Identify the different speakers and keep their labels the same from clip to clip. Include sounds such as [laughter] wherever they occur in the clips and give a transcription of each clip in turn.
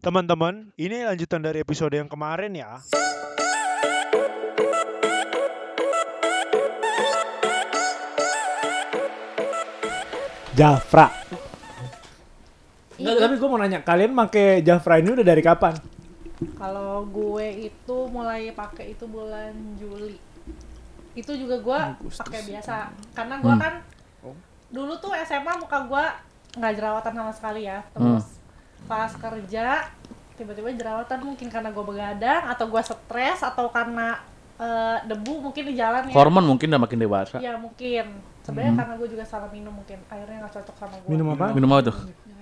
Speaker 1: Teman-teman, ini lanjutan dari episode yang kemarin ya.
Speaker 2: Jafra. Enggak, tapi gue mau nanya, kalian pakai Jafra ini udah dari kapan?
Speaker 3: Kalau gue itu mulai pakai itu bulan Juli. Itu juga gue pakai biasa. Karena gue
Speaker 4: Hmm.
Speaker 3: kan dulu tuh SMA muka gue nggak jerawatan sama sekali ya. Terus pas kerja tiba-tiba jerawatan mungkin karena gue begadang atau gue stres atau karena eh, debu mungkin di jalan ya.
Speaker 4: Hormon mungkin udah makin dewasa.
Speaker 3: Ya mungkin. Sebenarnya karena gue juga salah minum mungkin airnya nggak cocok sama gue.
Speaker 2: Minum apa?
Speaker 4: Minum apa tuh?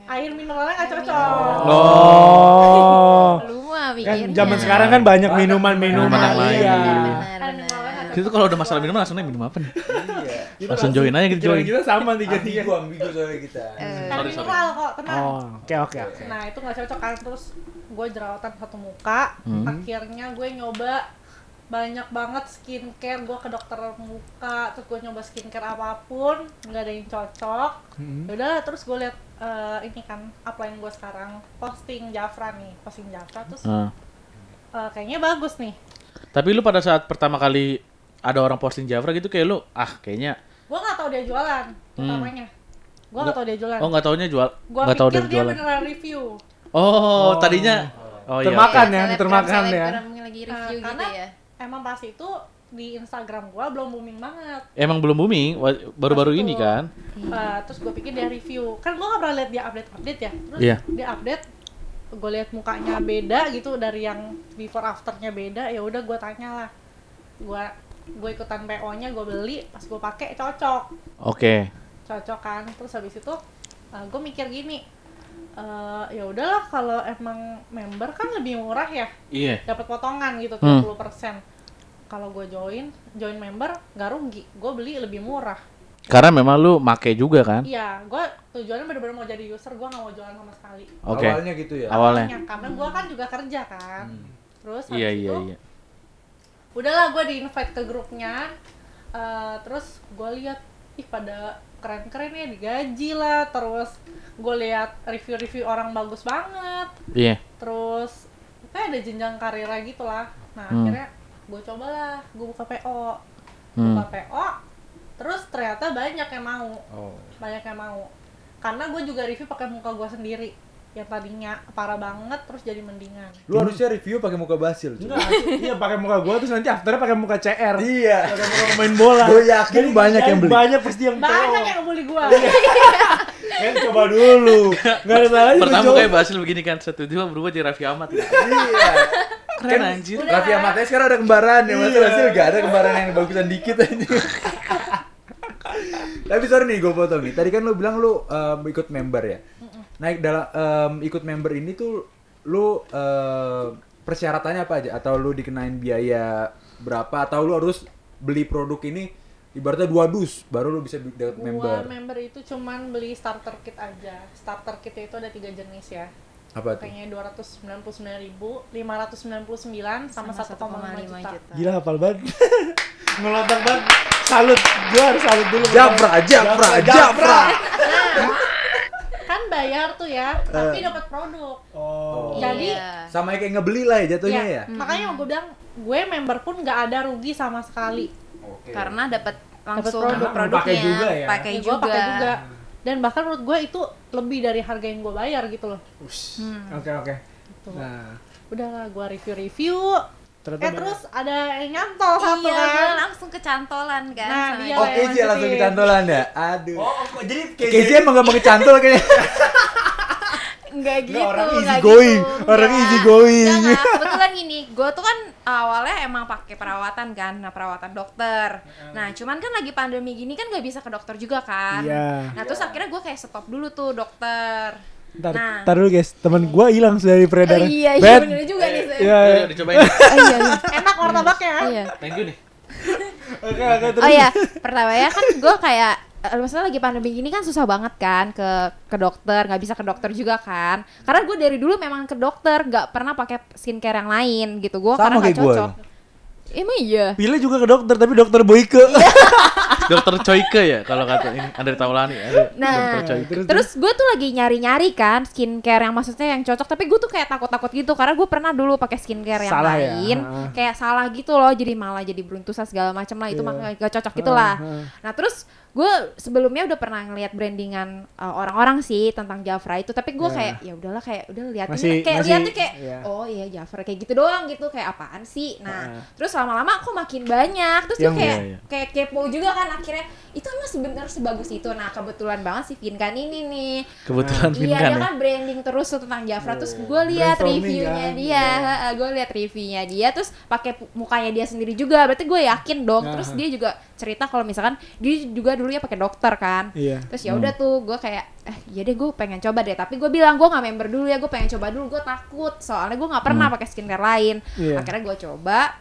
Speaker 3: Air mineralnya nggak cocok.
Speaker 2: Oh.
Speaker 5: Lu mah
Speaker 2: Kan zaman sekarang kan banyak minuman-minuman.
Speaker 4: Minuman yang lain.
Speaker 2: Iya.
Speaker 4: Itu kalau udah masalah minuman langsung minum apa nih?
Speaker 6: Iya. [laughs]
Speaker 4: Langsung join aja gitu join.
Speaker 2: Kita sama tiga-tiga.
Speaker 6: Ambigu, ambigu soalnya kita.
Speaker 5: Eh,
Speaker 4: Sorry, sorry.
Speaker 3: mineral kok, tenang.
Speaker 2: Oh, oke oke oke.
Speaker 3: Nah itu nggak cocok kan terus gue jerawatan satu muka.
Speaker 4: Hmm.
Speaker 3: Akhirnya gue nyoba banyak banget skincare. Gue ke dokter muka, terus gue nyoba skincare apa pun, nggak ada yang cocok.
Speaker 2: Hmm.
Speaker 3: Udah terus gue liat eh, ini kan upline gue sekarang posting Jafra nih, posting Jafra terus
Speaker 4: Ah.
Speaker 3: eh, kayaknya bagus nih.
Speaker 4: Tapi lu pada saat pertama kali ada orang posting Jafra gitu kayak lu, ah kayaknya
Speaker 3: Gue nggak tahu dia jualan, utamanya. Gue nggak tahu dia jualan.
Speaker 4: oh nggak taunya jual,
Speaker 3: gue
Speaker 4: nggak tahu
Speaker 3: pikir
Speaker 4: dia
Speaker 3: dia
Speaker 4: jualan.
Speaker 3: beneran review.
Speaker 4: Oh, tadinya oh iya.
Speaker 2: Termakan
Speaker 4: oke.
Speaker 2: ya, termakan ya.
Speaker 5: selebgram yang lagi
Speaker 3: Eh,
Speaker 5: review gitu
Speaker 3: karena
Speaker 5: ya.
Speaker 3: emang pas itu di Instagram gue belum booming banget.
Speaker 4: Emang belum booming baru-baru ini kan.
Speaker 3: Uh, terus gue pikir dia review kan gue gak pernah lihat dia update update ya terus
Speaker 4: Iya.
Speaker 3: dia update gue lihat mukanya beda gitu dari yang before afternya beda ya udah gue tanya lah gue gue ikutan PO nya gue beli pas gue pakai cocok
Speaker 4: Oke.
Speaker 3: cocok kan terus habis itu gue mikir gini eh, ya udahlah kalau emang member kan lebih murah ya
Speaker 4: Iya.
Speaker 3: dapat potongan gitu
Speaker 4: Hmm.
Speaker 3: 30% kalau gue join join member nggak rugi gue beli lebih murah
Speaker 4: Karena memang lu make juga kan?
Speaker 3: Iya, gue tujuannya bener-bener mau jadi user, gue gak mau jualan sama sekali.
Speaker 4: Oke.
Speaker 6: Awalnya gitu ya.
Speaker 4: Awalnya.
Speaker 3: karena gue kan juga kerja kan. Terus habis
Speaker 4: Iya
Speaker 3: itu,
Speaker 4: iya iya.
Speaker 3: Udahlah gue di invite ke grupnya. Eh, terus gue lihat, ih pada keren-keren ya digaji lah. Terus gue lihat review-review orang bagus banget.
Speaker 4: Iya.
Speaker 3: Terus kayak ada jenjang karirnya gitu lah. Nah
Speaker 4: Hmm.
Speaker 3: akhirnya gue cobalah, gue buka PO,
Speaker 4: Hmm.
Speaker 3: buka PO. Terus ternyata banyak yang mau
Speaker 6: Oh.
Speaker 3: banyak yang mau karena gue juga review pakai muka gue sendiri yang tadinya parah banget terus jadi mendingan
Speaker 6: Lu harusnya review pakai muka Basil.
Speaker 2: Enggak, iya pakai muka gua terus nanti afternya pakai muka CR.
Speaker 6: Iya.
Speaker 2: Pakai muka pemain bola.
Speaker 6: Gua yakin banyak yang beli.
Speaker 2: Banyak pasti yang
Speaker 3: banyak yang bully gue
Speaker 2: Kan coba dulu. Enggak ada salahnya
Speaker 4: Pertama
Speaker 2: gua
Speaker 4: kayak
Speaker 2: coba.
Speaker 4: Basil begini kan, satu dua berubah jadi Raffi Ahmad.
Speaker 6: Iya.
Speaker 4: Keren anjir.
Speaker 3: Udah
Speaker 6: Raffi. Ahmadnya sekarang ada kembaran ya, Mas
Speaker 2: Iya.
Speaker 6: Basil gak ada kembaran yang bagusan dikit aja. Tapi sorry nih gue potong nih. Tadi kan lu bilang lu em, ikut member ya. Naik dalam em, ikut member ini tuh lu em, persyaratannya apa aja? Atau lu dikenain biaya berapa? Atau lu harus beli produk ini ibaratnya dua dus baru lu bisa dapat member.
Speaker 3: member itu cuman beli starter kit aja starter kit itu ada tiga jenis ya
Speaker 6: Apa tuh?
Speaker 3: kayaknya dua ratus sembilan puluh sembilan ribu lima ratus sembilan puluh sembilan sama satu koma lima juta
Speaker 2: Gila hafal banget. [laughs] Ngelotok banget. Salut. Gua harus salut dulu.
Speaker 6: Jafra, Jafra, Jafra.
Speaker 3: Kan bayar tuh ya tapi dapat produk
Speaker 2: Oh.
Speaker 3: Jadi-
Speaker 5: Iya.
Speaker 6: Sama kayak ngebeli lah ya jatuhnya ya.
Speaker 3: makanya gue bilang gue member pun nggak ada rugi sama sekali
Speaker 6: Oke.
Speaker 5: Karena dapat langsung
Speaker 3: produk.
Speaker 5: produknya,
Speaker 2: Pakai juga ya?
Speaker 5: pakai
Speaker 3: Ya, gua
Speaker 5: juga.
Speaker 3: pakai juga dan bahkan menurut gue itu lebih dari harga yang gue bayar gitu loh
Speaker 2: Ush.
Speaker 5: Hmm.
Speaker 2: Oke oke.
Speaker 3: Tuh.
Speaker 2: Nah,
Speaker 3: udahlah gue review-review
Speaker 2: ternyata
Speaker 3: eh
Speaker 2: banyak.
Speaker 3: terus ada yang nyantol satu
Speaker 5: Iya,
Speaker 3: kan
Speaker 5: gua langsung kecantolan kan.
Speaker 3: Nah, dia
Speaker 6: Oh, KJ langsung kecantolan ya? Aduh.
Speaker 2: Oh, kok jadi
Speaker 6: KJ emang gak mau kecantol kayaknya. [laughs]
Speaker 5: Enggak gitu,
Speaker 2: Nggak, orang easy going,
Speaker 5: gitu.
Speaker 2: orang
Speaker 5: Nggak.
Speaker 2: easy going.
Speaker 5: Nggak, nggak. Kebetulan gini, gue tuh kan awalnya emang pakai perawatan kan, nah perawatan dokter. Nah, cuman kan lagi pandemi gini kan nggak bisa ke dokter juga kan.
Speaker 2: Iya.
Speaker 5: Nah, terus akhirnya gue kayak stop dulu tuh dokter.
Speaker 2: Ntar,
Speaker 5: Nah.
Speaker 2: ntar dulu guys, temen gua hilang dari
Speaker 5: Oh,
Speaker 2: peredaran.
Speaker 5: iya, iya
Speaker 2: Bet.
Speaker 5: bener juga.
Speaker 2: Iya,
Speaker 4: Ayo,
Speaker 2: iya.
Speaker 4: ayo, dicobain. [laughs]
Speaker 5: Oh, iya, iya.
Speaker 3: enak martabaknya
Speaker 5: Iya.
Speaker 4: Thank you nih.
Speaker 2: Oke, oke, terus.
Speaker 5: Oh iya, pertama ya kan gue kayak eh, maksudnya lagi pandemi gini kan susah banget kan ke ke dokter nggak bisa ke dokter juga kan karena gue dari dulu memang ke dokter nggak pernah pakai skincare yang lain gitu gue karena nggak
Speaker 6: kayak gua
Speaker 5: cocok emang iya
Speaker 2: Pilih juga ke dokter, tapi dokter Boyke. [laughs]
Speaker 4: Dokter Choike ya kalau kata ini Andre Taulani ada
Speaker 5: Nah, terus gue tuh lagi nyari-nyari kan skincare yang maksudnya yang cocok, tapi gue tuh kayak takut-takut gitu karena gue pernah dulu pakai skincare yang
Speaker 2: Salah ya?
Speaker 5: lain,
Speaker 2: Heeh.
Speaker 5: kayak salah gitu loh, jadi malah jadi beruntusan segala macam lah itu
Speaker 2: Iya.
Speaker 5: makanya gak cocok gitulah. Nah terus gue sebelumnya udah pernah ngeliat brandingan uh, orang-orang sih tentang Jafra itu, tapi gue
Speaker 2: Ya.
Speaker 5: kayak ya udahlah kayak udah liatin
Speaker 2: Masih-
Speaker 5: kayak
Speaker 2: masih-
Speaker 5: liatnya kayak
Speaker 2: iya.
Speaker 5: oh iya Jafra kayak gitu doang gitu kayak apaan sih. Nah
Speaker 2: Heeh.
Speaker 5: terus lama-lama kok makin banyak, terus gue
Speaker 2: Yang-
Speaker 5: kayak
Speaker 4: Iya, iya.
Speaker 5: kayak kepo juga kan akhirnya itu emang sebenarnya sebagus itu. Nah kebetulan banget sih Vinkan ini nih
Speaker 4: Kebetulan
Speaker 5: Iya
Speaker 4: Vinkan
Speaker 5: dia
Speaker 4: ya.
Speaker 5: kan branding terus tuh tentang Jafra terus gue lihat reviewnya
Speaker 2: kan,
Speaker 5: dia,
Speaker 2: iya.
Speaker 5: gue lihat reviewnya dia terus pakai mukanya dia sendiri juga berarti gue yakin dong.
Speaker 2: Nah.
Speaker 5: Terus dia juga cerita kalau misalkan dia juga dulunya pakai dokter kan.
Speaker 2: Iya.
Speaker 5: Terus ya udah tuh gue kayak eh ya deh gue pengen coba deh tapi gue bilang gue nggak member dulu ya gue pengen coba dulu gue takut soalnya gue nggak pernah pakai skincare lain.
Speaker 2: Iya.
Speaker 5: Akhirnya gue coba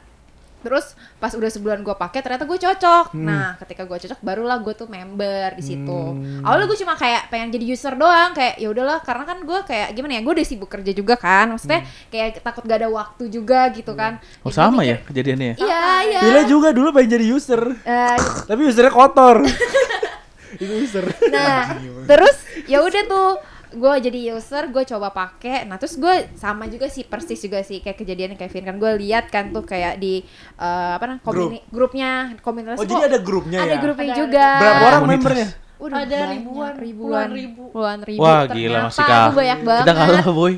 Speaker 5: Terus pas udah sebulan gue pakai ternyata gue cocok.
Speaker 2: Hmm.
Speaker 5: Nah ketika gue cocok barulah gue tuh member di situ.
Speaker 2: Hmm.
Speaker 5: Awalnya gue cuma kayak pengen jadi user doang kayak ya udahlah karena kan gue kayak gimana ya gue udah sibuk kerja juga kan. Maksudnya kayak takut gak ada waktu juga gitu kan.
Speaker 4: Oh
Speaker 5: Jadi
Speaker 4: sama
Speaker 5: mikir,
Speaker 4: ya kejadiannya ya.
Speaker 5: Iya iya.
Speaker 2: Villa juga dulu pengen jadi user,
Speaker 5: Eh,
Speaker 2: tapi usernya kotor. [laughs] Itu user.
Speaker 5: nah terus ya udah tuh gue jadi user gue coba pakai nah terus gue sama juga sih persis juga sih kayak kejadian Kevin kan gue lihat kan tuh kayak di eh, apa namanya komuni- grupnya komunitas
Speaker 2: Oh
Speaker 5: kok
Speaker 2: jadi ada grupnya
Speaker 5: ada
Speaker 2: ya?
Speaker 5: grupnya
Speaker 3: Ada-
Speaker 5: juga
Speaker 2: Berapa orang
Speaker 4: Komunitas.
Speaker 2: membernya?
Speaker 5: Udah
Speaker 3: Ada ribuan,
Speaker 5: ribuan,
Speaker 3: puluhan ribu.
Speaker 5: puluhan ribu.
Speaker 4: Wah
Speaker 5: Ternyata
Speaker 4: gila masih
Speaker 5: itu
Speaker 4: kalah.
Speaker 5: banyak banget.
Speaker 4: Kita kalah boy.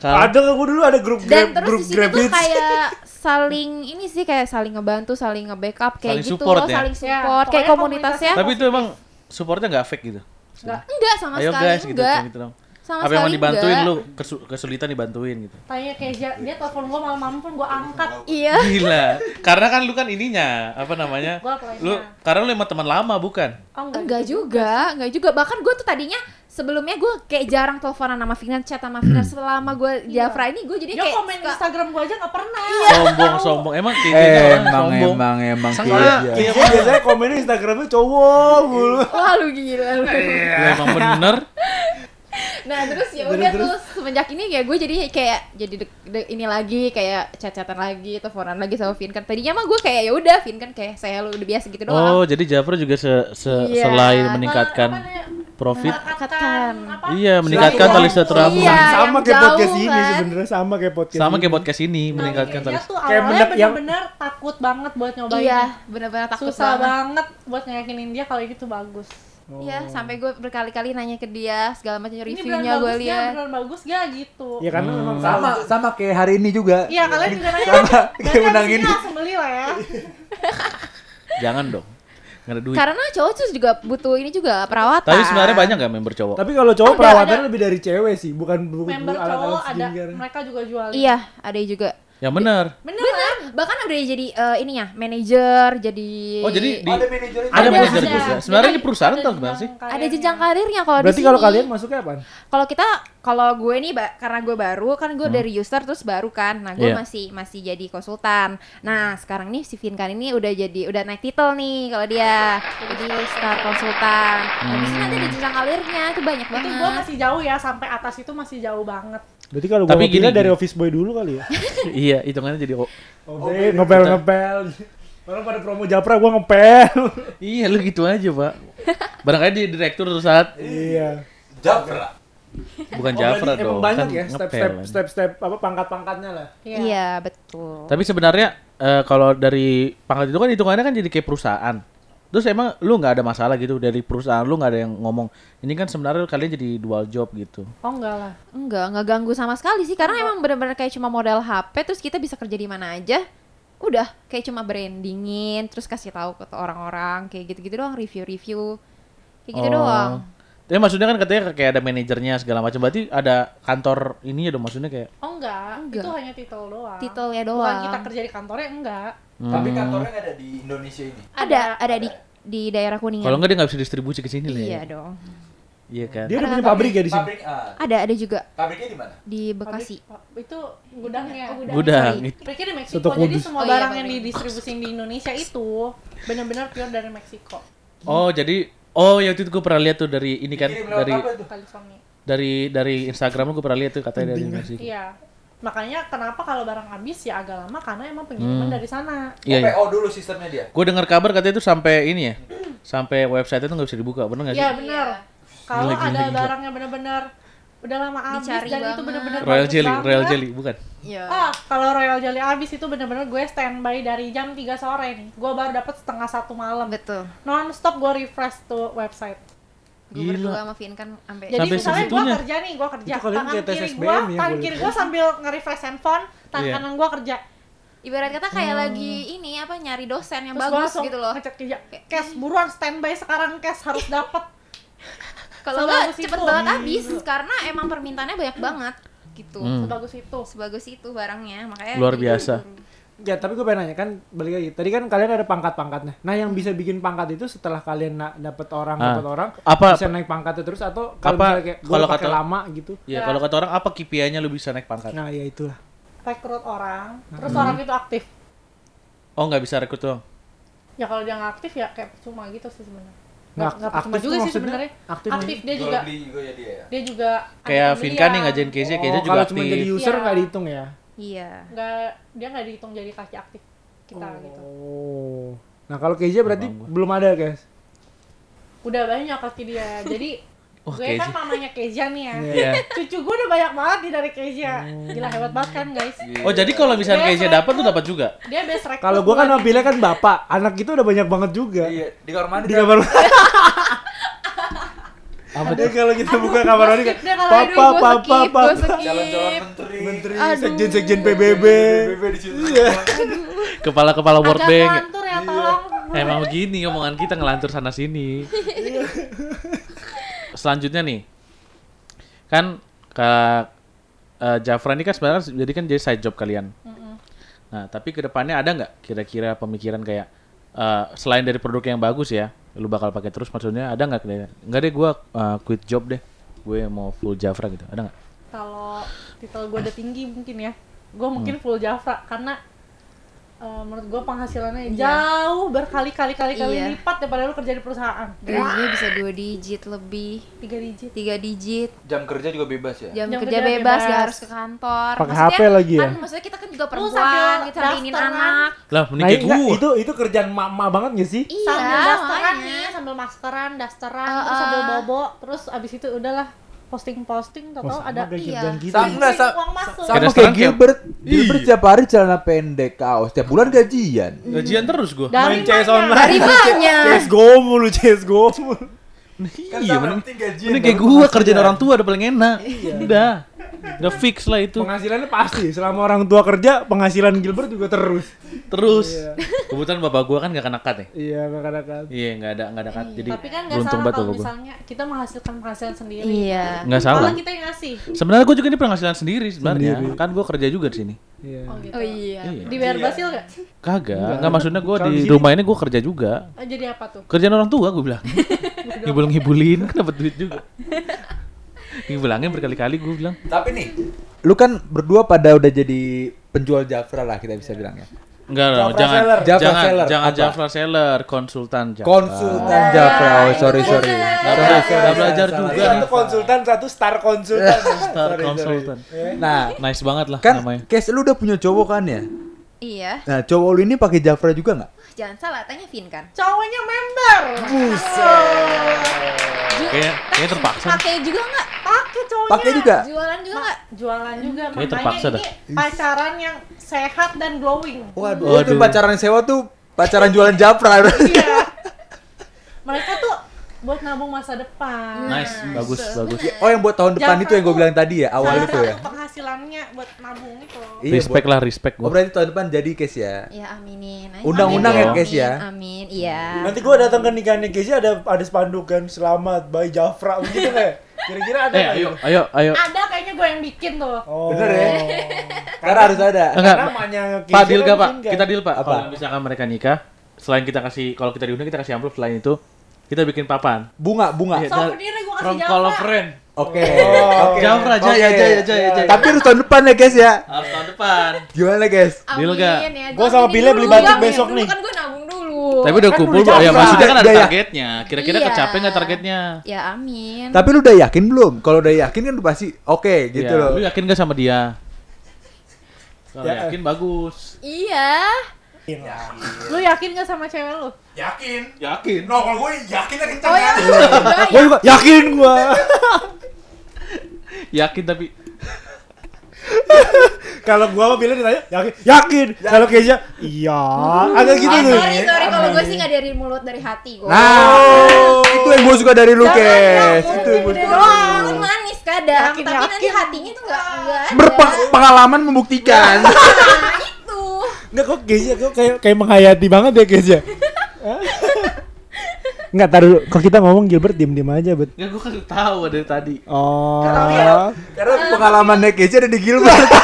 Speaker 4: Kalah.
Speaker 2: Ada nggak gue dulu ada grup
Speaker 5: Dan
Speaker 2: grab,
Speaker 5: terus
Speaker 2: grup grab
Speaker 5: tuh
Speaker 2: hits.
Speaker 5: kayak saling ini sih kayak saling ngebantu, saling nge-backup kayak
Speaker 4: Saling
Speaker 5: gitu
Speaker 4: support
Speaker 5: loh,
Speaker 4: ya?
Speaker 5: saling
Speaker 3: Ya,
Speaker 5: support kayak
Speaker 3: pokoknya
Speaker 5: komunitasnya.
Speaker 4: Tapi itu emang supportnya nggak fake gitu.
Speaker 5: Enggak sama
Speaker 4: Ayo
Speaker 5: sekali
Speaker 4: guys gitu,
Speaker 5: enggak.
Speaker 4: gitu dong.
Speaker 5: Sama
Speaker 4: Apa yang mau dibantuin
Speaker 5: enggak.
Speaker 4: lu kesu- kesulitan dibantuin gitu.
Speaker 3: Tanya kayak dia, telepon gue malam-malam pun gue angkat.
Speaker 5: Iya.
Speaker 4: Gila. Karena kan lu kan ininya apa namanya?
Speaker 3: Gua.
Speaker 4: Lu karena lu emang teman lama bukan?
Speaker 3: Oh
Speaker 5: Enggak juga, enggak juga. Bahkan gue tuh tadinya sebelumnya gue kayak jarang teleponan sama Finan, chat sama Finan selama gue Jafra ini gue jadi
Speaker 3: Dia
Speaker 5: kayak
Speaker 3: komen
Speaker 5: suka-
Speaker 3: Instagram gue aja gak pernah.
Speaker 4: Sombong, sombong. Emang kayak gitu orang
Speaker 6: emang
Speaker 4: sombong.
Speaker 6: emang emang
Speaker 4: Soalnya
Speaker 6: kayak
Speaker 4: iya,
Speaker 2: Iya, biasanya komennya Instagramnya cowok mulu. [laughs]
Speaker 5: Wah lu gila lu.
Speaker 4: Ya, emang bener.
Speaker 5: Nah terus ya udah
Speaker 2: terus.
Speaker 5: tuh semenjak ini ya gue jadi kayak jadi dek- dek- ini lagi kayak chat-chatan lagi, teleponan lagi sama Vinkan. Tadinya mah gue kayak ya udah Vinkan kayak saya lu udah biasa gitu doang.
Speaker 4: Oh, jadi Jafra juga se- se-
Speaker 5: Iya.
Speaker 4: selain meningkatkan? Profit.
Speaker 3: Meningkatkan?
Speaker 4: Iya, meningkatkan tali silaturahmi.
Speaker 5: Iya,
Speaker 2: sama kayak podcast ini
Speaker 5: kan.
Speaker 2: sebenarnya sama kayak podcast.
Speaker 4: Sama
Speaker 2: ini.
Speaker 4: kayak podcast ini meningkatkan
Speaker 3: Nah,
Speaker 4: tali.
Speaker 3: dia tuh
Speaker 2: Kayak bener- yang-
Speaker 3: bener-bener takut banget buat nyobain.
Speaker 5: Iya, benar-benar takut
Speaker 3: Susah
Speaker 5: banget.
Speaker 3: banget buat ngeyakinin dia kalau itu bagus.
Speaker 5: Iya, sampai gue berkali-kali nanya ke dia segala macam
Speaker 3: Ini
Speaker 5: reviewnya gue lihat.
Speaker 3: Beneran bagus gak gitu.
Speaker 2: Ya karena memang
Speaker 6: sama sama kayak hari ini juga.
Speaker 3: Iya, kalian juga [laughs] nanya.
Speaker 6: Sama, kayak menang
Speaker 3: ini
Speaker 6: ini.
Speaker 3: langsung beli lah ya. [laughs]
Speaker 4: Jangan dong. Ada duit.
Speaker 5: Karena cowok tuh juga butuh ini juga perawatan.
Speaker 4: Tapi sebenarnya banyak gak member cowok?
Speaker 2: Tapi kalau cowok
Speaker 3: Ada,
Speaker 2: perawatannya
Speaker 3: ada.
Speaker 2: lebih dari cewek sih, bukan
Speaker 3: Member cowok ada, mereka juga jual.
Speaker 5: Iya, ada juga.
Speaker 4: Yang bener.
Speaker 3: Bener,
Speaker 5: Bener,
Speaker 3: kan?
Speaker 5: bahkan udah jadi eh, ininya manajer, jadi
Speaker 4: Oh, jadi di
Speaker 6: Ada
Speaker 4: ada
Speaker 5: Ada,
Speaker 4: manajer
Speaker 5: ada.
Speaker 4: juga. Sebenarnya ini
Speaker 3: Ada
Speaker 4: perusahaan
Speaker 3: jenjang
Speaker 4: gimana sih?
Speaker 5: ada jenjang karirnya kalau di
Speaker 2: Berarti kalau kalian masuknya apa?
Speaker 5: kalau kita kalau gue nih ba- karena gue baru kan gue dari user terus baru kan nah gue
Speaker 4: Iya.
Speaker 5: masih masih jadi konsultan nah sekarang nih si Vinkan ini udah jadi udah naik titel nih kalau dia jadi star konsultan nah di sini nanti ada jenjang karirnya itu banyak
Speaker 3: Itu
Speaker 5: banget
Speaker 3: gue masih jauh ya, sampai atas itu masih jauh banget.
Speaker 2: Berarti kalau
Speaker 4: Tapi
Speaker 2: gua
Speaker 4: gini,
Speaker 2: pilih dari
Speaker 4: gini.
Speaker 2: office boy dulu kali ya. [laughs]
Speaker 4: iya, hitungannya jadi oh.
Speaker 2: Oke, ngepel ngepel. Orang pada promo Japra gua ngepel. [laughs]
Speaker 4: Iya, lu gitu aja, Pak. Barangkali di direktur tuh saat
Speaker 2: iya.
Speaker 6: Jafra.
Speaker 4: bukan
Speaker 2: Oh,
Speaker 4: Jafra dong.
Speaker 2: Emang banyak
Speaker 4: kan
Speaker 2: ya step-step step-step apa pangkat-pangkatnya lah.
Speaker 5: iya betul
Speaker 4: Tapi sebenarnya eh, kalau dari pangkat itu kan hitungannya kan jadi kayak perusahaan. Terus emang lu nggak ada masalah gitu dari perusahaan lu nggak ada yang ngomong ini kan sebenarnya kalian jadi dual job gitu.
Speaker 3: Oh enggak lah.
Speaker 5: enggak enggak ganggu sama sekali sih karena emang benar-benar kayak cuma model HP terus kita bisa kerja di mana aja udah kayak cuma brandingin terus kasih tahu ke orang-orang kayak gitu-gitu doang review-review kayak gitu
Speaker 4: Oh.
Speaker 5: doang
Speaker 4: Tapi maksudnya kan katanya kayak ada manajernya segala macam. Berarti ada kantor ini ya dong maksudnya kayak
Speaker 3: Oh enggak,
Speaker 5: Enggak.
Speaker 3: itu hanya titel doang.
Speaker 5: titelnya
Speaker 3: Bukan
Speaker 5: doang
Speaker 3: kita kerja di kantornya enggak.
Speaker 6: Tapi
Speaker 4: hmm.
Speaker 6: kantornya nggak ada di Indonesia ini.
Speaker 5: ada ada di di daerah kuningan
Speaker 4: Kalau enggak dia nggak bisa distribusi ke sini lah.
Speaker 5: iya
Speaker 4: ya.
Speaker 5: dong
Speaker 4: Iya kan.
Speaker 2: Dia udah
Speaker 5: Ada
Speaker 2: punya pabrik ya di sini.
Speaker 6: Pabrik ah.
Speaker 5: ada ada juga
Speaker 6: Pabriknya di mana?
Speaker 5: di Bekasi
Speaker 3: Pabrik- oh, itu gudangnya.
Speaker 4: Gudang.
Speaker 5: sorry.
Speaker 3: Pabriknya di Meksiko. Jadi semua
Speaker 5: Oh iya,
Speaker 3: barang yang didistribusin di Indonesia itu benar-benar pure dari Meksiko.
Speaker 4: Oh, jadi oh ya itu gue pernah lihat tuh dari ini kan dari dari dari Instagram lu gue pernah lihat tuh katanya dari Meksiko.
Speaker 3: Iya. Makanya kenapa kalau barang habis ya agak lama karena emang pengiriman
Speaker 4: Hmm.
Speaker 3: dari sana.
Speaker 4: Iya. iya.
Speaker 6: PO dulu sistemnya dia.
Speaker 4: Gue dengar kabar katanya itu sampai ini ya. sampai website itu nggak bisa dibuka, bener nggak sih?
Speaker 3: Iya benar. Kalau
Speaker 4: Gila, gila,
Speaker 3: ada
Speaker 4: gila.
Speaker 3: barang yang benar-benar udah lama habis
Speaker 5: Dicari
Speaker 3: dan itu
Speaker 5: banget.
Speaker 3: benar-benar
Speaker 4: Royal Jelly,
Speaker 3: banget.
Speaker 4: Royal Jelly, bukan?
Speaker 5: Iya.
Speaker 3: Ah, kalau Royal Jelly habis itu bener-bener gue standby dari jam 3 sore nih. Gue baru dapat setengah satu malam.
Speaker 5: Betul.
Speaker 3: Non stop gue refresh tuh website.
Speaker 5: Gue
Speaker 4: Gila.
Speaker 5: berdua sama Vin kan sampai
Speaker 3: Jadi
Speaker 4: Sampai
Speaker 3: misalnya gue kerja nih, gue kerja. Tangan kiri gue,
Speaker 2: ya,
Speaker 3: tangan kiri gue sambil nge-refresh handphone, tangan
Speaker 4: Iya.
Speaker 3: kanan gue kerja.
Speaker 5: ibarat kata kayak lagi ini apa nyari dosen yang
Speaker 3: Terus
Speaker 5: bagus gitu loh.
Speaker 3: ngecek kerja. Cash buruan standby sekarang cash harus dapat. [laughs]
Speaker 5: Kalau nggak cepet
Speaker 3: itu.
Speaker 5: banget habis karena emang permintaannya banyak banget gitu.
Speaker 4: Hmm.
Speaker 3: Sebagus itu.
Speaker 5: Sebagus itu barangnya makanya
Speaker 4: Luar biasa.
Speaker 5: buru-buru.
Speaker 2: Ya, tapi gue pengen nanya kan balik lagi. Tadi kan kalian ada pangkat-pangkatnya. Nah, yang bisa bikin pangkat itu setelah kalian na- dapet orang,
Speaker 4: Ah.
Speaker 2: dapet orang,
Speaker 4: Apa-
Speaker 2: bisa naik pangkatnya terus atau kalau
Speaker 4: Apa-
Speaker 2: kayak
Speaker 4: kalau kata-
Speaker 2: lama gitu.
Speaker 4: Ya,
Speaker 3: Ya.
Speaker 4: kalau kata orang apa KPI-nya lu bisa naik pangkat?
Speaker 2: Nah, ya itulah.
Speaker 3: Rekrut orang, terus
Speaker 2: Hmm.
Speaker 3: orang itu aktif.
Speaker 4: Oh, nggak bisa rekrut doang.
Speaker 3: Ya kalau dia nggak aktif ya kayak cuma gitu sih sebenarnya.
Speaker 2: Nggak,
Speaker 3: Nggak nggak percuma
Speaker 2: aktif
Speaker 3: juga sih sebenarnya.
Speaker 2: Aktif
Speaker 3: Aktif, dia juga
Speaker 6: ya dia ya.
Speaker 3: dia juga
Speaker 4: Kayak
Speaker 3: ada
Speaker 4: Vinka nih ngajain case-nya, case-nya
Speaker 2: Oh,
Speaker 4: juga
Speaker 2: kalau
Speaker 4: aktif.
Speaker 2: cuma jadi user
Speaker 3: Iya.
Speaker 2: nggak dihitung ya?
Speaker 5: Iya.
Speaker 3: nggak dia nggak dihitung jadi kaki aktif kita gitu
Speaker 2: Oh. Nah, kalau Keja berarti belum ada, guys.
Speaker 3: udah banyak kaki dia jadi [laughs]
Speaker 4: Oh,
Speaker 3: gue kan
Speaker 4: Keja.
Speaker 3: mamanya Keja nih ya
Speaker 4: Iya.
Speaker 3: cucu gue udah banyak banget nih dari Keja gila hebat banget kan guys
Speaker 4: Oh, jadi kalau misalnya
Speaker 3: Dia
Speaker 4: case-nya dapat tuh dapat juga.
Speaker 3: dia best record
Speaker 2: Kalau gua kan mobilnya kan bapak, anak itu udah banyak banget juga.
Speaker 6: Iya, di kamar mandi.
Speaker 2: Di kamar Apa dia kalau kita buka kamar mandi kan papa papa papa.
Speaker 6: Calon-calon menteri.
Speaker 2: sekjen sekjen PBB.
Speaker 6: PBB di situ.
Speaker 2: Iya.
Speaker 4: Kepala-kepala World
Speaker 3: agak
Speaker 4: Bank.
Speaker 3: ngelantur ya tolong
Speaker 4: Emang begini omongan kita ngelantur sana sini. Selanjutnya nih, kan kak eh, Jafra ini kan sebenarnya jadi kan jadi side job kalian. Nah, tapi ke depannya ada nggak kira-kira pemikiran kayak eh, selain dari produk yang bagus ya, lu bakal pakai terus maksudnya ada nggak Nggak deh, gua eh, quit job deh, gue mau full Jafra gitu, ada nggak?
Speaker 3: kalau titel gue udah tinggi mungkin ya gue
Speaker 4: Hmm.
Speaker 3: mungkin full Jafra karena eh, menurut gue penghasilannya
Speaker 5: Iya.
Speaker 3: jauh berkali-kali kali kali
Speaker 5: Iya.
Speaker 3: lipat daripada lu kerja di perusahaan
Speaker 5: Gajinya bisa dua digit lebih,
Speaker 3: tiga digit
Speaker 5: tiga digit.
Speaker 6: Jam kerja juga bebas ya.
Speaker 5: Jam,
Speaker 3: Jam
Speaker 5: kerja
Speaker 3: kerja
Speaker 5: bebas,
Speaker 3: bebas.
Speaker 5: gak harus ke kantor.
Speaker 2: Pakai HP lagi ya?
Speaker 5: Kan, maksudnya kita kan juga perempuan,
Speaker 3: sambil
Speaker 5: kita ingin
Speaker 3: kan?
Speaker 5: anak.
Speaker 4: Lah, mending
Speaker 2: Nah,
Speaker 4: kayak gua.
Speaker 2: itu itu kerjaan mak-mak banget gak sih?
Speaker 5: Iya,
Speaker 3: sambil dasteran
Speaker 5: makanya.
Speaker 3: nih sambil maskeran dasteran
Speaker 5: Uh,
Speaker 3: terus sambil
Speaker 5: uh.
Speaker 3: bobo terus abis itu udahlah posting posting tau
Speaker 2: Oh,
Speaker 3: ada
Speaker 2: sama
Speaker 5: iya.
Speaker 2: kita.
Speaker 6: Sama enggak sa
Speaker 3: uang masuk
Speaker 6: sama
Speaker 4: Kayak
Speaker 6: Gilbert. Gilbert
Speaker 4: Iya.
Speaker 6: tiap hari celana pendek, kaos, tiap bulan gajian.
Speaker 4: Gajian terus gua.
Speaker 3: dari
Speaker 2: Main CS online.
Speaker 5: Dari [laughs] mana?
Speaker 2: CSGO mulu, CSGO mulu.
Speaker 4: iya, mending, mending kayak gua kerjaan orang tua udah paling enak. Udah. Udah fix lah itu.
Speaker 2: Penghasilannya pasti. Selama orang tua kerja, penghasilan Gilbert juga terus.
Speaker 4: Terus. Kebetulan bapak gua kan gak kena cut ya.
Speaker 2: Iya, kadang-kadang.
Speaker 4: Iya, nggak ada nggak ada cut. Jadi
Speaker 3: tapi kan
Speaker 4: beruntung
Speaker 3: salah
Speaker 4: banget
Speaker 3: kalau
Speaker 4: bapak gua.
Speaker 3: misalnya kita menghasilkan penghasilan sendiri
Speaker 5: Iya.
Speaker 4: Nggak salah.
Speaker 3: malah kita yang ngasih
Speaker 4: Sebenarnya gua juga ini penghasilan sendiri sebenarnya.
Speaker 2: Sendiri.
Speaker 4: Kan gua kerja juga di sini.
Speaker 2: Iya.
Speaker 3: oh gitu
Speaker 5: Oh iya.
Speaker 4: Iya.
Speaker 3: dibayar basil gak?
Speaker 4: Kagak. Nggak maksudnya gua
Speaker 2: Kalau di
Speaker 4: di
Speaker 2: sini-
Speaker 4: rumah ini gua kerja juga.
Speaker 3: Oh, jadi apa tuh?
Speaker 4: Kerjaan orang tua gua bilang. [laughs] Ngibul-ngibulin kan dapat duit juga. [laughs] Ngibulangin berkali-kali gua bilang.
Speaker 6: Tapi nih, lu kan berdua pada udah jadi penjual Jafra lah kita bisa bilang ya.
Speaker 4: Enggak dong,
Speaker 2: Jafra
Speaker 4: jangan
Speaker 2: seller.
Speaker 6: Jafra
Speaker 4: jangan
Speaker 6: seller,
Speaker 4: jangan
Speaker 6: apa?
Speaker 4: Jafra seller, konsultan Jafra.
Speaker 6: Konsultan Jafra. Oh, sorry sorry.
Speaker 4: Nggak
Speaker 6: Sorry,
Speaker 4: bela-
Speaker 6: sorry,
Speaker 4: nggak belajar juga nih.
Speaker 2: Satu konsultan, satu star konsultan. [laughs]
Speaker 4: Star
Speaker 2: Sorry,
Speaker 4: konsultan.
Speaker 2: sorry.
Speaker 6: Nah,
Speaker 4: Nice banget lah
Speaker 6: kan
Speaker 4: namanya.
Speaker 6: Kes lu udah punya cowok kan ya?
Speaker 5: Iya.
Speaker 6: Nah, cowok lu ini pakai Jafra juga nggak?
Speaker 5: Jangan salah, tanya Vin kan.
Speaker 3: cowoknya member
Speaker 4: Kayaknya kayaknya terpaksa. nih.
Speaker 5: Pakai juga nggak?
Speaker 3: pakai cowoknya
Speaker 6: Pakai juga.
Speaker 5: Jualan juga nggak?
Speaker 3: jualan juga
Speaker 4: Kayaknya
Speaker 3: makanya
Speaker 4: terpaksa
Speaker 3: ini pacaran yang sehat dan glowing
Speaker 6: Waduh,
Speaker 4: Waduh.
Speaker 6: itu pacaran sewa tuh pacaran jualan Jafra.
Speaker 3: iya mereka tuh buat nabung masa depan
Speaker 4: Nice, bagus, bagus.
Speaker 6: oh, yang buat tahun depan itu yang gue bilang tadi ya, awal itu ya.
Speaker 3: penghasilannya buat nabung itu
Speaker 6: Iya,
Speaker 4: Respect
Speaker 6: buat-
Speaker 4: lah, respect
Speaker 6: Oh,
Speaker 4: gua.
Speaker 6: berarti tahun depan jadi Kes ya.
Speaker 5: Ya aminin. aja.
Speaker 6: Undang-undang
Speaker 4: ya,
Speaker 6: guys, ya.
Speaker 5: Amin, iya.
Speaker 2: Nanti gua datang ke nikahannya Keja ada ada spanduk kan selamat by Jafra begitu nggak? Kira-kira ada
Speaker 4: Eh,
Speaker 2: nggak
Speaker 4: ayo, ayo, ayo.
Speaker 3: ada kayaknya gue yang bikin tuh
Speaker 2: Oh.
Speaker 6: Bener ya? Karena harus ada.
Speaker 4: Enggak,
Speaker 2: Karena namanya
Speaker 4: Pak
Speaker 2: kan
Speaker 4: gak Pak?
Speaker 2: mungkin kan.
Speaker 4: Kita deal Pak.
Speaker 6: Apa?
Speaker 4: Kalau misalkan mereka nikah, selain kita kasih, kalau kita diundang kita kasih amplop selain itu, kita bikin papan.
Speaker 6: Bunga, bunga.
Speaker 4: Iya.
Speaker 3: souvenir gue kasih
Speaker 4: From
Speaker 3: Java
Speaker 4: call of friend.
Speaker 6: Oke.
Speaker 2: Oh,
Speaker 6: Oke.
Speaker 4: Jafra,
Speaker 6: Oke.
Speaker 4: jaya, jaya, jaya, jaya.
Speaker 6: Tapi harus tahun depan ya, guys ya.
Speaker 4: Harus tahun depan.
Speaker 6: Gimana, guys?
Speaker 4: Deal
Speaker 5: Amin
Speaker 4: nggak?
Speaker 5: ya.
Speaker 2: Gua sama Pile beli batik
Speaker 5: amin
Speaker 2: besok nih.
Speaker 5: Kan gue nabung dulu.
Speaker 4: Tapi udah
Speaker 2: Kan
Speaker 4: kumpul,
Speaker 2: udah
Speaker 4: Pak. ya maksudnya kan ada
Speaker 6: Udah ya.
Speaker 4: targetnya. Kira-kira
Speaker 5: Iya.
Speaker 4: kecapai nggak targetnya?
Speaker 5: Ya amin.
Speaker 6: Tapi lu udah yakin belum? Kalau udah yakin kan lu pasti oke gitu
Speaker 4: Iya,
Speaker 6: loh.
Speaker 4: Lu yakin gak sama dia? Kalau
Speaker 2: Ya,
Speaker 4: yakin bagus.
Speaker 5: Iya.
Speaker 3: Lu yakin gak sama cewek lu?
Speaker 7: Yakin.
Speaker 4: Yakin.
Speaker 7: No, kalau gue yakinnya kenceng
Speaker 5: Oh ya,
Speaker 7: kan.
Speaker 2: Gue
Speaker 5: ya.
Speaker 2: juga yakin gue.
Speaker 4: Yakin tapi
Speaker 2: Kalau gue mah pilih ditanya yakin, yakin. Kalau Keja, iya. Agak gitu
Speaker 5: Eh,
Speaker 2: tuh.
Speaker 5: sorry, sorry kalau gue sih nggak dari mulut dari hati gue.
Speaker 6: Nah, itu yang gue suka dari lu, Kes. Itu yang gue suka.
Speaker 5: mulut manis kadang,
Speaker 3: Yakin,
Speaker 5: tapi nanti
Speaker 3: yakin.
Speaker 5: hatinya tuh nggak.
Speaker 6: Berpengalaman membuktikan. [laughs]
Speaker 2: Enggak kok Keja kok kayak kayak menghayati banget ya Keja. Enggak [laughs] taruh kok kita ngomong Gilbert diem-diem aja, Bet.
Speaker 4: ya gue kan tahu dari tadi.
Speaker 2: Oh.
Speaker 6: Karena pengalamannya Keja ada di Gilbert. [laughs]